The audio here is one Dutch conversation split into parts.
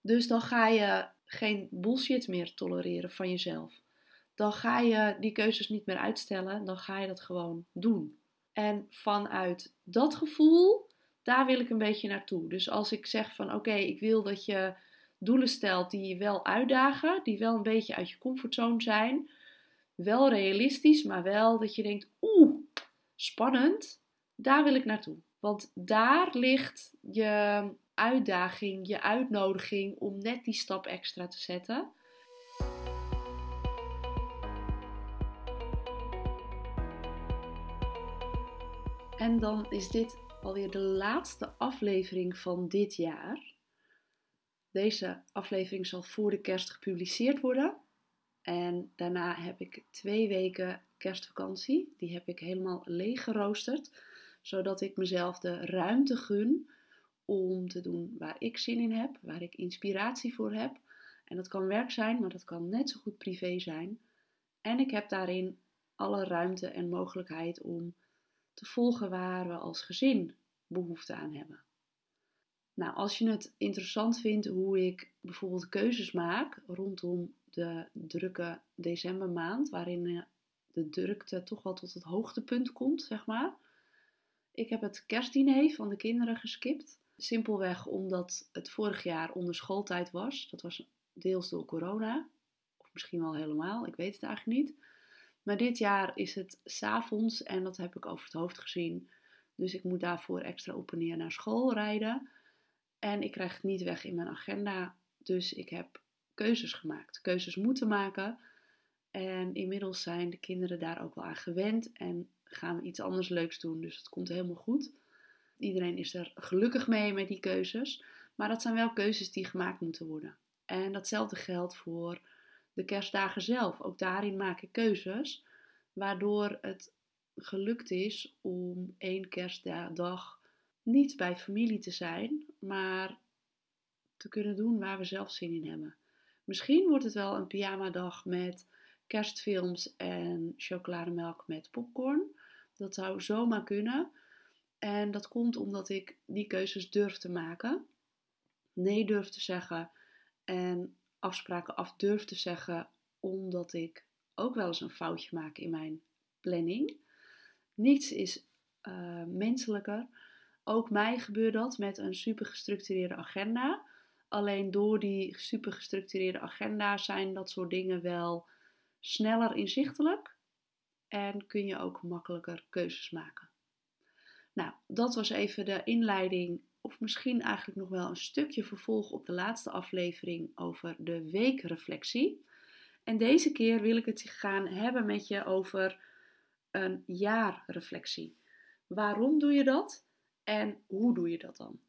Dus dan ga je geen bullshit meer tolereren van jezelf. Dan ga je die keuzes niet meer uitstellen, dan ga je dat gewoon doen. En vanuit dat gevoel, daar wil ik een beetje naartoe. Dus als ik zeg van oké, ik wil dat je doelen stelt die je wel uitdagen, die wel een beetje uit je comfortzone zijn, wel realistisch, maar wel dat je denkt, oeh, spannend, daar wil ik naartoe. Want daar ligt je uitdaging, je uitnodiging om net die stap extra te zetten. En dan is dit alweer de laatste aflevering van dit jaar. Deze aflevering zal voor de kerst gepubliceerd worden. En daarna heb ik twee weken kerstvakantie. Die heb ik helemaal leeg geroosterd. Zodat ik mezelf de ruimte gun om te doen waar ik zin in heb, waar ik inspiratie voor heb. En dat kan werk zijn, maar dat kan net zo goed privé zijn. En ik heb daarin alle ruimte en mogelijkheid om te volgen waar we als gezin behoefte aan hebben. Nou, als je het interessant vindt hoe ik bijvoorbeeld keuzes maak rondom de drukke decembermaand, waarin eh, de drukte toch wel tot het hoogtepunt komt, zeg maar. Ik heb het kerstdiner van de kinderen geskipt. Simpelweg omdat het vorig jaar onder schooltijd was. Dat was deels door corona. Of misschien wel helemaal, ik weet het eigenlijk niet. Maar dit jaar is het s'avonds en dat heb ik over het hoofd gezien. Dus ik moet daarvoor extra op en neer naar school rijden. En ik krijg het niet weg in mijn agenda. Dus ik heb keuzes gemaakt. Keuzes moeten maken. En inmiddels zijn de kinderen daar ook wel aan gewend. En gaan we iets anders leuks doen. Dus het komt helemaal goed. Iedereen is er gelukkig mee met die keuzes. Maar dat zijn wel keuzes die gemaakt moeten worden. En datzelfde geldt voor de kerstdagen zelf. Ook daarin maak ik keuzes. Waardoor het gelukt is om één kerstdag niet bij familie te zijn, maar te kunnen doen waar we zelf zin in hebben. Misschien wordt het wel een pyjama-dag met kerstfilms en chocolademelk met popcorn. Dat zou zomaar kunnen. En dat komt omdat ik die keuzes durf te maken. Nee durf te zeggen. En afspraken af durf te zeggen. Omdat ik ook wel eens een foutje maak in mijn planning. Niets is uh, menselijker. Ook mij gebeurt dat met een super gestructureerde agenda. Alleen door die super gestructureerde agenda zijn dat soort dingen wel sneller inzichtelijk en kun je ook makkelijker keuzes maken. Nou, dat was even de inleiding, of misschien eigenlijk nog wel een stukje vervolg op de laatste aflevering over de weekreflectie. En deze keer wil ik het gaan hebben met je over een jaarreflectie. Waarom doe je dat en hoe doe je dat dan?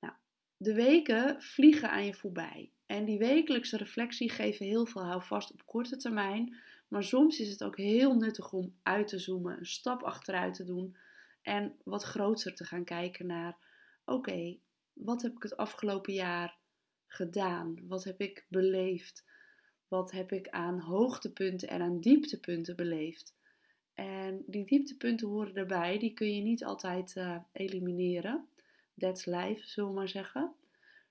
Nou, de weken vliegen aan je voorbij. En die wekelijkse reflectie geven heel veel houvast op korte termijn. Maar soms is het ook heel nuttig om uit te zoomen, een stap achteruit te doen en wat groter te gaan kijken naar: oké, wat heb ik het afgelopen jaar gedaan? Wat heb ik beleefd? Wat heb ik aan hoogtepunten en aan dieptepunten beleefd? En die dieptepunten horen erbij, die kun je niet altijd uh, elimineren. That's life, zullen we maar zeggen.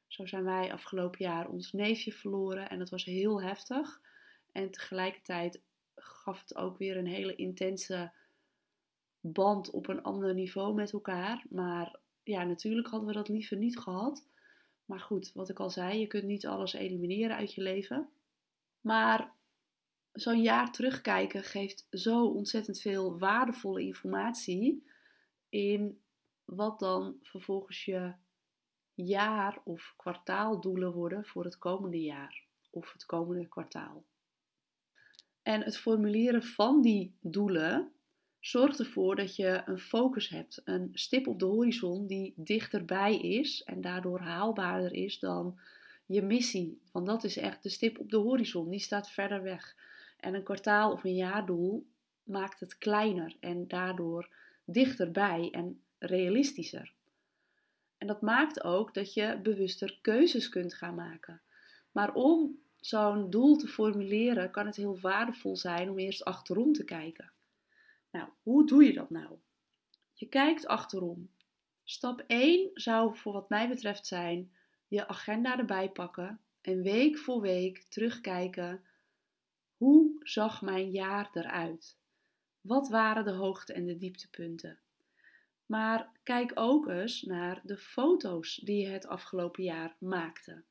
Zo zijn wij afgelopen jaar ons neefje verloren en dat was heel heftig. En tegelijkertijd gaf het ook weer een hele intense band op een ander niveau met elkaar. Maar ja, natuurlijk hadden we dat liever niet gehad. Maar goed, wat ik al zei, je kunt niet alles elimineren uit je leven. Maar zo'n jaar terugkijken geeft zo ontzettend veel waardevolle informatie in wat dan vervolgens je jaar- of kwartaaldoelen worden voor het komende jaar of het komende kwartaal. En het formuleren van die doelen zorgt ervoor dat je een focus hebt, een stip op de horizon die dichterbij is en daardoor haalbaarder is dan je missie. Want dat is echt de stip op de horizon, die staat verder weg. En een kwartaal of een jaardoel maakt het kleiner en daardoor dichterbij en realistischer. En dat maakt ook dat je bewuster keuzes kunt gaan maken. Maar om zo'n doel te formuleren, kan het heel waardevol zijn om eerst achterom te kijken. Nou, hoe doe je dat nou? Je kijkt achterom. Stap 1 zou voor wat mij betreft zijn: je agenda erbij pakken en week voor week terugkijken. Hoe zag mijn jaar eruit? Wat waren de hoogte- en de dieptepunten? Maar kijk ook eens naar de foto's die je het afgelopen jaar maakte.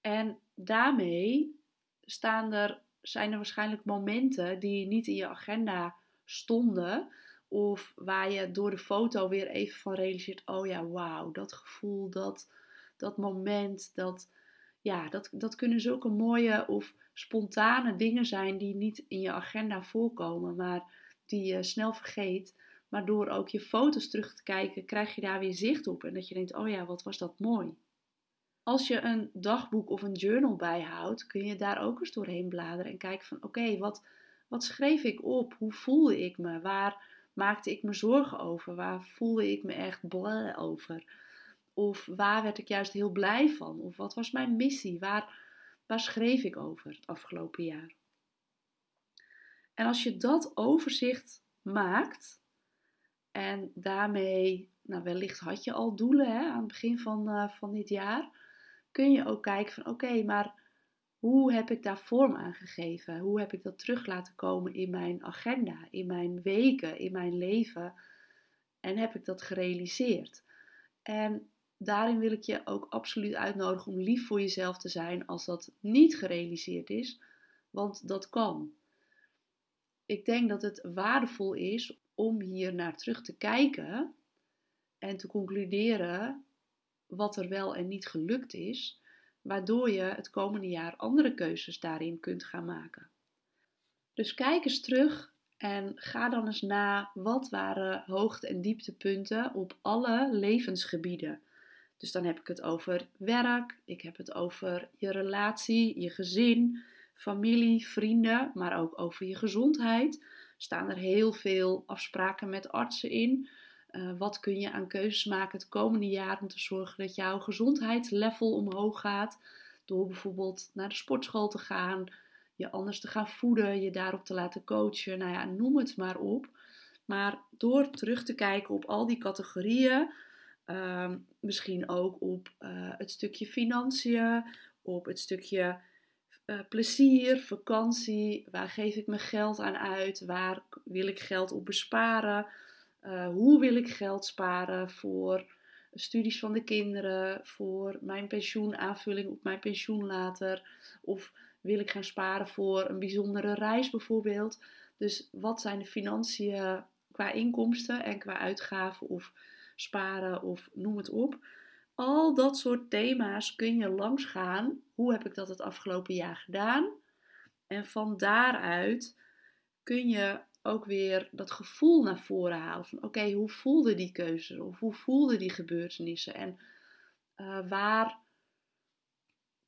En daarmee staan er, zijn er waarschijnlijk momenten die niet in je agenda stonden. Of waar je door de foto weer even van realiseert: oh ja, wauw, dat gevoel, dat, dat moment, dat, ja, dat, dat kunnen zulke mooie of spontane dingen zijn die niet in je agenda voorkomen, maar die je snel vergeet. Maar door ook je foto's terug te kijken, krijg je daar weer zicht op. En dat je denkt, oh ja, wat was dat mooi. Als je een dagboek of een journal bijhoudt, kun je daar ook eens doorheen bladeren en kijken van, oké, wat, wat schreef ik op? Hoe voelde ik me? Waar maakte ik me zorgen over? Waar voelde ik me echt blij over? Of waar werd ik juist heel blij van? Of wat was mijn missie? Waar, waar schreef ik over het afgelopen jaar? En als je dat overzicht maakt, en daarmee, nou wellicht had je al doelen hè, aan het begin van, uh, van dit jaar, kun je ook kijken van oké, maar hoe heb ik daar vorm aan gegeven? Hoe heb ik dat terug laten komen in mijn agenda, in mijn weken, in mijn leven? En heb ik dat gerealiseerd? En daarin wil ik je ook absoluut uitnodigen om lief voor jezelf te zijn als dat niet gerealiseerd is, want dat kan. Ik denk dat het waardevol is om hier naar terug te kijken en te concluderen wat er wel en niet gelukt is, waardoor je het komende jaar andere keuzes daarin kunt gaan maken. Dus kijk eens terug en ga dan eens na wat waren hoogte- en dieptepunten op alle levensgebieden. Dus dan heb ik het over werk, ik heb het over je relatie, je gezin, familie, vrienden, maar ook over je gezondheid. Staan er heel veel afspraken met artsen in. Uh, wat kun je aan keuzes maken het komende jaar om te zorgen dat jouw gezondheidslevel omhoog gaat? Door bijvoorbeeld naar de sportschool te gaan, je anders te gaan voeden, je daarop te laten coachen. Nou ja, noem het maar op. Maar door terug te kijken op al die categorieën, uh, misschien ook op uh, het stukje financiën, op het stukje uh, plezier, vakantie, waar geef ik mijn geld aan uit, waar wil ik geld op besparen, uh, hoe wil ik geld sparen voor studies van de kinderen, voor mijn pensioenaanvulling op mijn pensioen later, of wil ik gaan sparen voor een bijzondere reis bijvoorbeeld. Dus wat zijn de financiën qua inkomsten en qua uitgaven of sparen of noem het op. Al dat soort thema's kun je langs gaan. Hoe heb ik dat het afgelopen jaar gedaan? En van daaruit kun je ook weer dat gevoel naar voren halen van oké, hoe voelde die keuze of hoe voelden die gebeurtenissen en uh, waar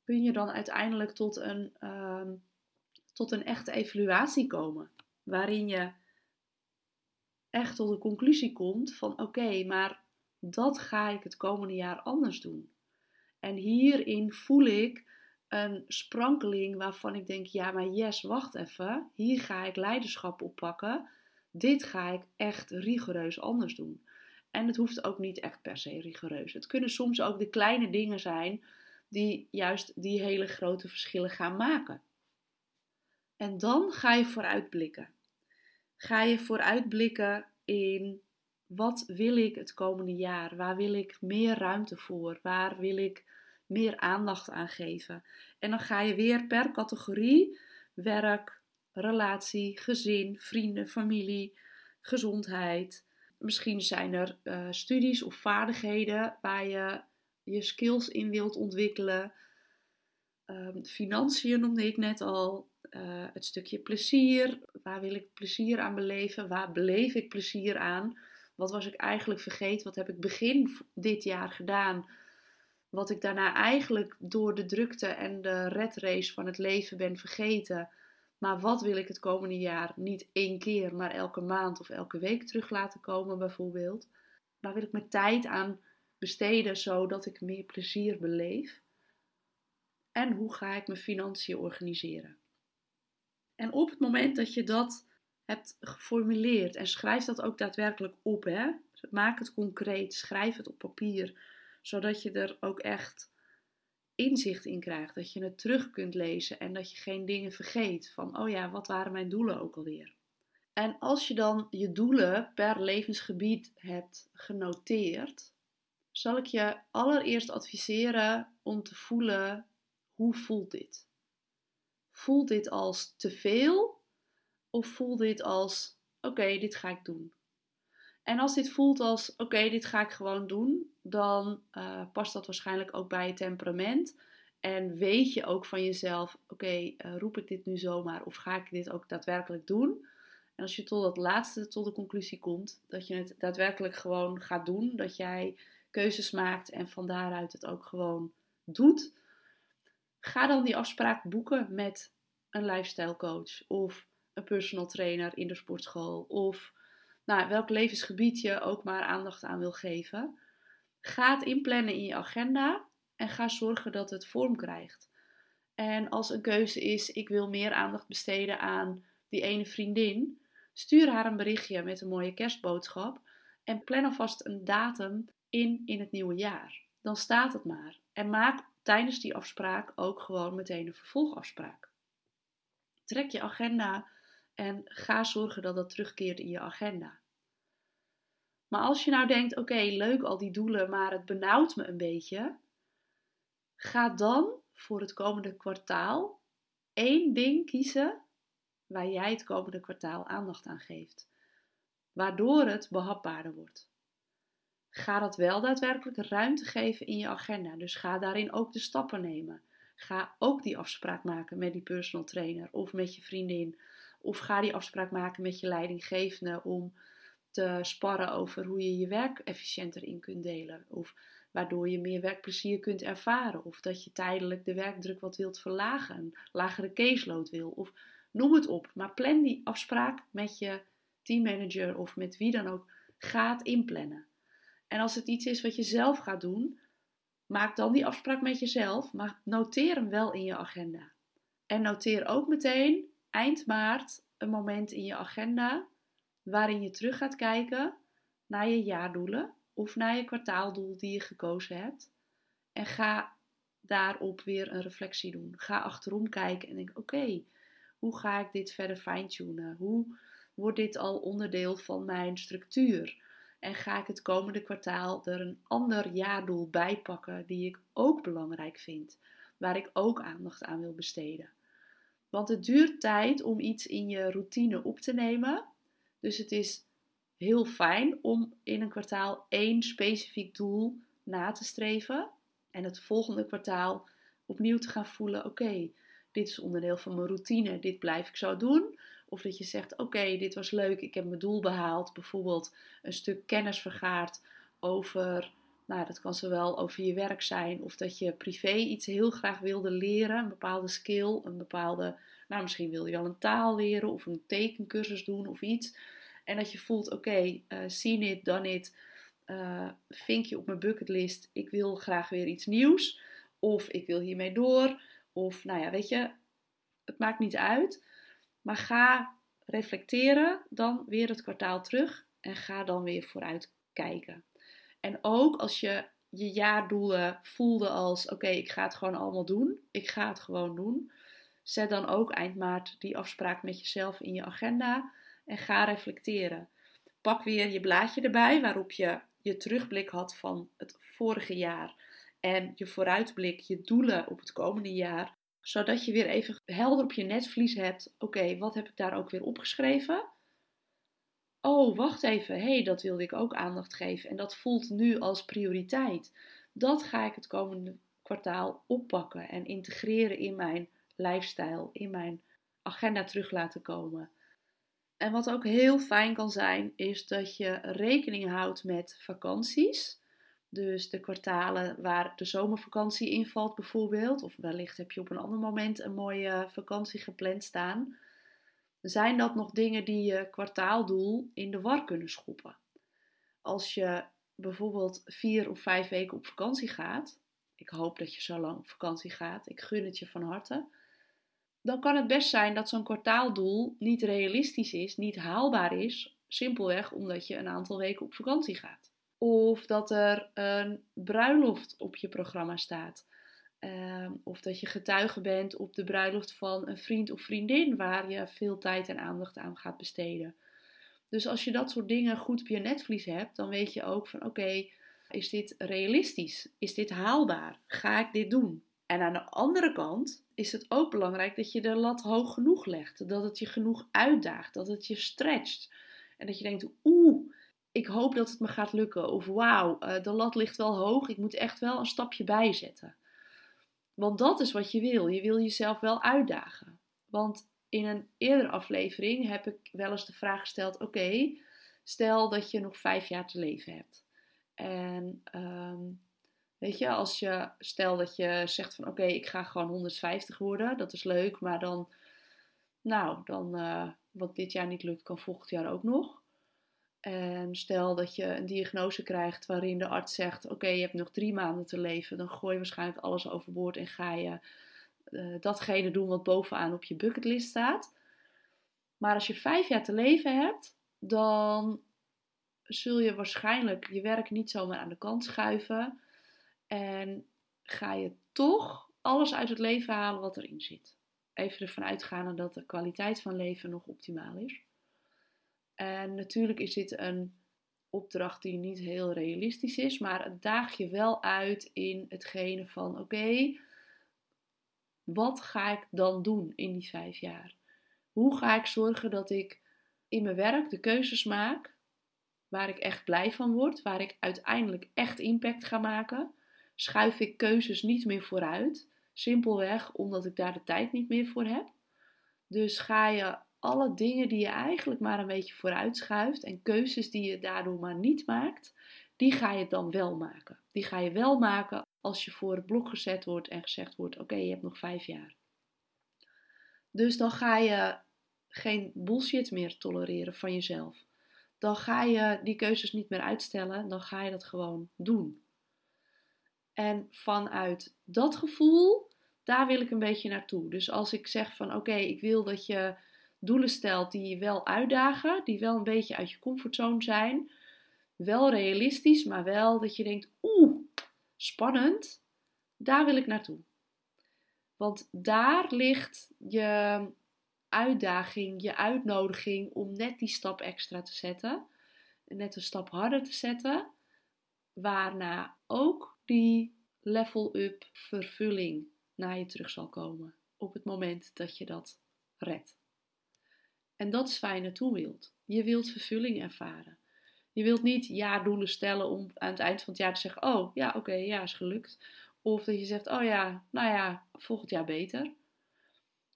kun je dan uiteindelijk tot een, uh, tot een echte evaluatie komen, waarin je echt tot de conclusie komt van oké, maar dat ga ik het komende jaar anders doen. En hierin voel ik een sprankeling waarvan ik denk: ja, maar yes, wacht even. Hier ga ik leiderschap oppakken. Dit ga ik echt rigoureus anders doen. En het hoeft ook niet echt per se rigoureus. Het kunnen soms ook de kleine dingen zijn die juist die hele grote verschillen gaan maken. En dan ga je vooruitblikken. Ga je vooruitblikken in wat wil ik het komende jaar? Waar wil ik meer ruimte voor? Waar wil ik meer aandacht aan geven? En dan ga je weer per categorie werk, relatie, gezin, vrienden, familie, gezondheid. Misschien zijn er uh, studies of vaardigheden waar je je skills in wilt ontwikkelen. Um, financiën noemde ik net al. Uh, het stukje plezier. Waar wil ik plezier aan beleven? Waar beleef ik plezier aan? Wat was ik eigenlijk vergeten? Wat heb ik begin dit jaar gedaan? Wat ik daarna eigenlijk door de drukte en de red race van het leven ben vergeten. Maar wat wil ik het komende jaar niet één keer, maar elke maand of elke week terug laten komen, bijvoorbeeld? Waar wil ik mijn tijd aan besteden zodat ik meer plezier beleef? En hoe ga ik mijn financiën organiseren? En op het moment dat je dat hebt geformuleerd en schrijf dat ook daadwerkelijk op. Hè? Maak het concreet, schrijf het op papier, zodat je er ook echt inzicht in krijgt, dat je het terug kunt lezen en dat je geen dingen vergeet van, oh ja, wat waren mijn doelen ook alweer? En als je dan je doelen per levensgebied hebt genoteerd, zal ik je allereerst adviseren om te voelen hoe voelt dit? Voelt dit als te veel of voelt dit als oké, dit ga ik doen? En als dit voelt als oké, dit ga ik gewoon doen, dan uh, past dat waarschijnlijk ook bij je temperament. En weet je ook van jezelf, oké, uh, roep ik dit nu zomaar of ga ik dit ook daadwerkelijk doen? En als je tot dat laatste, tot de conclusie komt, dat je het daadwerkelijk gewoon gaat doen, dat jij keuzes maakt en van daaruit het ook gewoon doet, ga dan die afspraak boeken met een lifestyle coach of een personal trainer in de sportschool of nou, welk levensgebied je ook maar aandacht aan wil geven. Ga het inplannen in je agenda en ga zorgen dat het vorm krijgt. En als een keuze is, ik wil meer aandacht besteden aan die ene vriendin, stuur haar een berichtje met een mooie kerstboodschap en plan alvast een datum in in het nieuwe jaar. Dan staat het maar. En maak tijdens die afspraak ook gewoon meteen een vervolgafspraak. Trek je agenda en ga zorgen dat dat terugkeert in je agenda. Maar als je nou denkt: oké, leuk al die doelen, maar het benauwt me een beetje. Ga dan voor het komende kwartaal één ding kiezen waar jij het komende kwartaal aandacht aan geeft. Waardoor het behapbaarder wordt. Ga dat wel daadwerkelijk ruimte geven in je agenda. Dus ga daarin ook de stappen nemen. Ga ook die afspraak maken met die personal trainer of met je vriendin. Of ga die afspraak maken met je leidinggevende om te sparren over hoe je je werk efficiënter in kunt delen. Of waardoor je meer werkplezier kunt ervaren. Of dat je tijdelijk de werkdruk wat wilt verlagen. Een lagere caseload wil. Of noem het op. Maar plan die afspraak met je teammanager of met wie dan ook. Ga inplannen. En als het iets is wat je zelf gaat doen, maak dan die afspraak met jezelf. Maar noteer hem wel in je agenda. En noteer ook meteen eind maart een moment in je agenda waarin je terug gaat kijken naar je jaardoelen of naar je kwartaaldoel die je gekozen hebt. En ga daarop weer een reflectie doen. Ga achterom kijken en denk: oké, hoe ga ik dit verder fine-tunen? Hoe wordt dit al onderdeel van mijn structuur? En ga ik het komende kwartaal er een ander jaardoel bij pakken die ik ook belangrijk vind, waar ik ook aandacht aan wil besteden? Want het duurt tijd om iets in je routine op te nemen. Dus het is heel fijn om in een kwartaal één specifiek doel na te streven. En het volgende kwartaal opnieuw te gaan voelen: oké, dit is onderdeel van mijn routine, dit blijf ik zo doen. Of dat je zegt: oké, dit was leuk, ik heb mijn doel behaald. Bijvoorbeeld een stuk kennis vergaard over, nou, dat kan zowel over je werk zijn, of dat je privé iets heel graag wilde leren, een bepaalde skill, een bepaalde nou, misschien wil je wel een taal leren of een tekencursus doen of iets. En dat je voelt, oké, okay, uh, seen it, done it. Uh, vinkje op mijn bucketlist. Ik wil graag weer iets nieuws. Of ik wil hiermee door. Of nou ja, weet je, het maakt niet uit. Maar ga reflecteren dan weer het kwartaal terug. En ga dan weer vooruit kijken. En ook als je je jaardoelen voelde als: oké, ik ga het gewoon allemaal doen. Ik ga het gewoon doen. Zet dan ook eind maart die afspraak met jezelf in je agenda en ga reflecteren. Pak weer je blaadje erbij waarop je je terugblik had van het vorige jaar en je vooruitblik, je doelen op het komende jaar, zodat je weer even helder op je netvlies hebt. Oké, wat heb ik daar ook weer opgeschreven? Oh, wacht even, hey, dat wilde ik ook aandacht geven en dat voelt nu als prioriteit. Dat ga ik het komende kwartaal oppakken en integreren in mijn lifestyle in mijn agenda terug laten komen. En wat ook heel fijn kan zijn, is dat je rekening houdt met vakanties. Dus de kwartalen waar de zomervakantie invalt bijvoorbeeld, of wellicht heb je op een ander moment een mooie vakantie gepland staan. Zijn dat nog dingen die je kwartaaldoel in de war kunnen schoppen? Als je bijvoorbeeld vier of vijf weken op vakantie gaat, ik hoop dat je zo lang op vakantie gaat, ik gun het je van harte dan kan het best zijn dat zo'n kwartaaldoel niet realistisch is, niet haalbaar is, simpelweg omdat je een aantal weken op vakantie gaat. Of dat er een bruiloft op je programma staat. Ehm, of dat je getuige bent op de bruiloft van een vriend of vriendin waar je veel tijd en aandacht aan gaat besteden. Dus als je dat soort dingen goed op je netvlies hebt, dan weet je ook van oké, is dit realistisch? Is dit haalbaar? Ga ik dit doen? En aan de andere kant is het ook belangrijk dat je de lat hoog genoeg legt. Dat het je genoeg uitdaagt, dat het je stretcht. En dat je denkt, oeh, ik hoop dat het me gaat lukken. Of wauw, eh, de lat ligt wel hoog, ik moet echt wel een stapje bijzetten. Want dat is wat je wil. Je wil jezelf wel uitdagen. Want in een eerdere aflevering heb ik wel eens de vraag gesteld: oké, stel dat je nog vijf jaar te leven hebt. En um, weet je, als je, stel dat je zegt van oké, ik ga gewoon 150 worden, dat is leuk, maar dan, nou, dan, uh, wat dit jaar niet lukt, kan volgend jaar ook nog. En stel dat je een diagnose krijgt waarin de arts zegt: Oké, je hebt nog drie maanden te leven, dan gooi je waarschijnlijk alles overboord en ga je uh, datgene doen wat bovenaan op je bucketlist staat. Maar als je vijf jaar te leven hebt, dan zul je waarschijnlijk je werk niet zomaar aan de kant schuiven. En ga je toch alles uit het leven halen wat erin zit. Even ervan uitgaande dat de kwaliteit van leven nog optimaal is. En natuurlijk is dit een opdracht die niet heel realistisch is, maar het daag je wel uit in hetgene van: oké, wat ga ik dan doen in die vijf jaar? Hoe ga ik zorgen dat ik in mijn werk de keuzes maak waar ik echt blij van word, waar ik uiteindelijk echt impact ga maken? Schuif ik keuzes niet meer vooruit, simpelweg omdat ik daar de tijd niet meer voor heb? Dus ga je alle dingen die je eigenlijk maar een beetje vooruit schuift en keuzes die je daardoor maar niet maakt, die ga je dan wel maken. Die ga je wel maken als je voor het blok gezet wordt en gezegd wordt: Oké, je hebt nog vijf jaar. Dus dan ga je geen bullshit meer tolereren van jezelf. Dan ga je die keuzes niet meer uitstellen, dan ga je dat gewoon doen. En vanuit dat gevoel, daar wil ik een beetje naartoe. Dus als ik zeg van oké, ik wil dat je doelen stelt die je wel uitdagen, die wel een beetje uit je comfortzone zijn, wel realistisch, maar wel dat je denkt, oeh, spannend, daar wil ik naartoe. Want daar ligt je uitdaging, je uitnodiging om net die stap extra te zetten. Net een stap harder te zetten. Waarna ook die level-up vervulling naar je terug zal komen. Op het moment dat je dat redt. En dat is waar je naartoe wilt. Je wilt vervulling ervaren. Je wilt niet jaardoelen stellen om aan het eind van het jaar te zeggen: Oh ja, oké, ja, is gelukt. Of dat je zegt: Oh ja, nou ja, volgend jaar beter.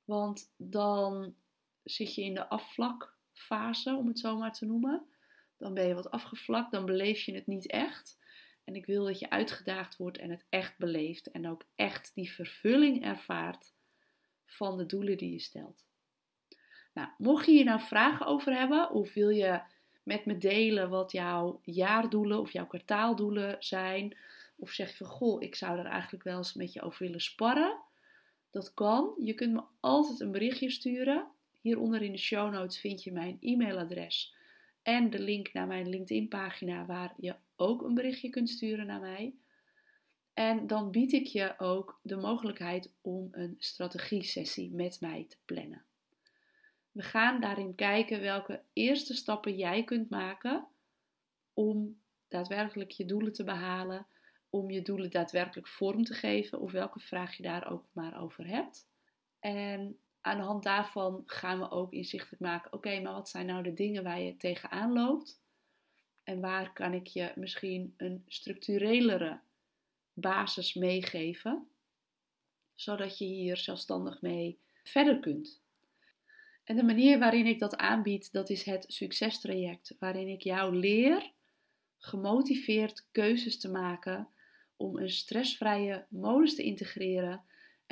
Want dan zit je in de afvlakfase, om het zo maar te noemen. Dan ben je wat afgevlakt, dan beleef je het niet echt. En ik wil dat je uitgedaagd wordt en het echt beleeft. En ook echt die vervulling ervaart van de doelen die je stelt. Nou, mocht je hier nou vragen over hebben, of wil je met me delen wat jouw jaardoelen of jouw kwartaaldoelen zijn. Of zeg je van goh, ik zou er eigenlijk wel eens met je over willen sparren. Dat kan. Je kunt me altijd een berichtje sturen. Hieronder in de show notes vind je mijn e-mailadres en de link naar mijn LinkedIn pagina waar je ook een berichtje kunt sturen naar mij. En dan bied ik je ook de mogelijkheid om een strategie sessie met mij te plannen. We gaan daarin kijken welke eerste stappen jij kunt maken om daadwerkelijk je doelen te behalen, om je doelen daadwerkelijk vorm te geven of welke vraag je daar ook maar over hebt. En aan de hand daarvan gaan we ook inzichtelijk maken: oké, maar wat zijn nou de dingen waar je tegenaan loopt? En waar kan ik je misschien een structurelere basis meegeven, zodat je hier zelfstandig mee verder kunt? En de manier waarin ik dat aanbied, dat is het succestraject, waarin ik jou leer gemotiveerd keuzes te maken om een stressvrije modus te integreren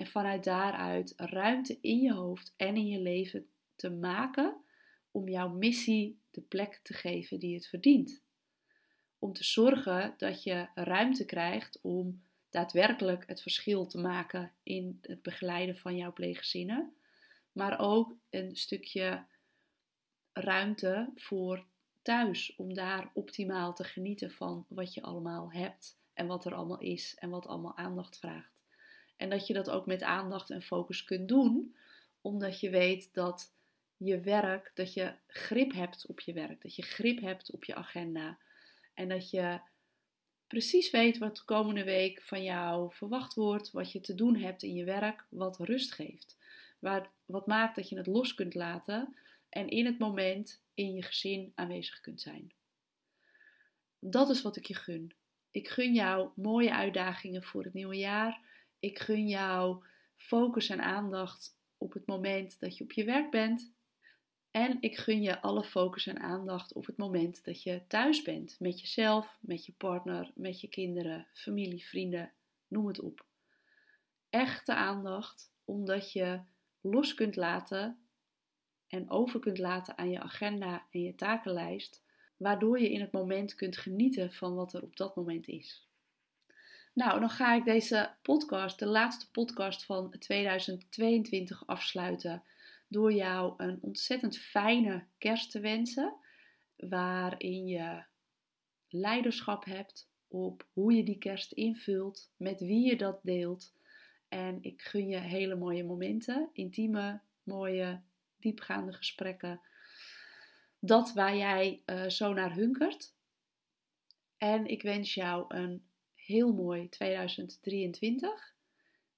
en vanuit daaruit ruimte in je hoofd en in je leven te maken om jouw missie de plek te geven die het verdient. Om te zorgen dat je ruimte krijgt om daadwerkelijk het verschil te maken in het begeleiden van jouw pleeggezinnen maar ook een stukje ruimte voor thuis om daar optimaal te genieten van wat je allemaal hebt en wat er allemaal is en wat allemaal aandacht vraagt. En dat je dat ook met aandacht en focus kunt doen, omdat je weet dat je werk, dat je grip hebt op je werk, dat je grip hebt op je agenda en dat je precies weet wat de komende week van jou verwacht wordt, wat je te doen hebt in je werk, wat rust geeft. Wat maakt dat je het los kunt laten en in het moment in je gezin aanwezig kunt zijn. Dat is wat ik je gun. Ik gun jou mooie uitdagingen voor het nieuwe jaar. Ik gun jou focus en aandacht op het moment dat je op je werk bent. En ik gun je alle focus en aandacht op het moment dat je thuis bent. Met jezelf, met je partner, met je kinderen, familie, vrienden, noem het op. Echte aandacht, omdat je los kunt laten en over kunt laten aan je agenda en je takenlijst, waardoor je in het moment kunt genieten van wat er op dat moment is. Nou, dan ga ik deze podcast, de laatste podcast van 2022, afsluiten door jou een ontzettend fijne kerst te wensen, waarin je leiderschap hebt op hoe je die kerst invult, met wie je dat deelt. En ik gun je hele mooie momenten, intieme, mooie, diepgaande gesprekken. Dat waar jij uh, zo naar hunkert. En ik wens jou een heel mooi 2023,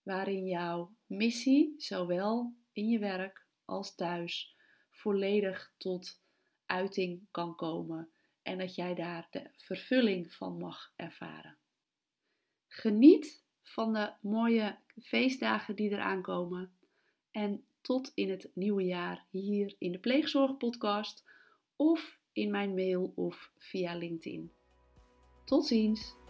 waarin jouw missie, zowel in je werk als thuis, volledig tot uiting kan komen en dat jij daar de vervulling van mag ervaren. Geniet van de mooie feestdagen die eraan komen en tot in het nieuwe jaar hier in de Pleegzorgpodcast of in mijn mail of via LinkedIn. Tot ziens!